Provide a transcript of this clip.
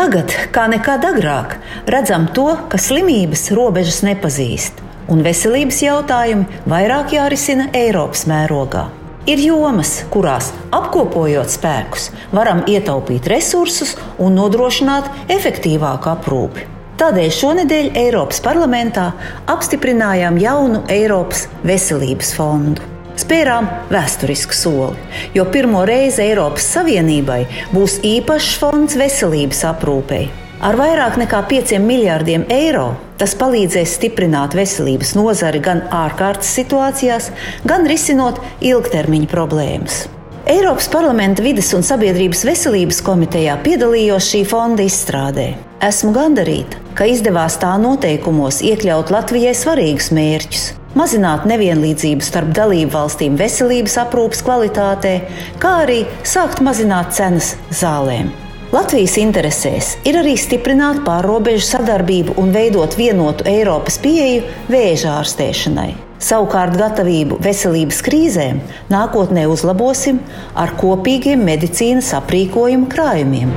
Tagad, kā nekad agrāk, redzam to, ka slimības robežas nepazīst, un veselības jautājumi vairāk jārisina Eiropas mērogā. Ir jomas, kurās apkopojot spēkus, varam ietaupīt resursus un nodrošināt efektīvāku aprūpi. Tādēļ šonadēļ Eiropas parlamentā apstiprinājām jaunu Eiropas veselības fondu spērām vēsturisku soli, jo pirmo reizi Eiropas Savienībai būs īpašs fonds veselības aprūpei. Ar vairāk nekā 5 miljārdiem eiro tas palīdzēs stiprināt veselības nozari gan ārkārtas situācijās, gan risinot ilgtermiņa problēmas. Eiropas parlamenta vidas un sabiedrības veselības komitejā piedalījos šī fonda izstrādē. Esmu gandarīta, ka izdevās tā noteikumos iekļaut Latvijai svarīgus mērķus, mazināt nevienlīdzību starp dalību valstīm veselības aprūpas kvalitātē, kā arī sākt mazināt cenas zālēm. Latvijas interesēs ir arī stiprināt pārobežu sadarbību un veidot vienotu Eiropas pieeju vēža ārstēšanai. Savukārt gatavību veselības krīzēm nākotnē uzlabosim ar kopīgiem medicīnas aprīkojuma krājumiem.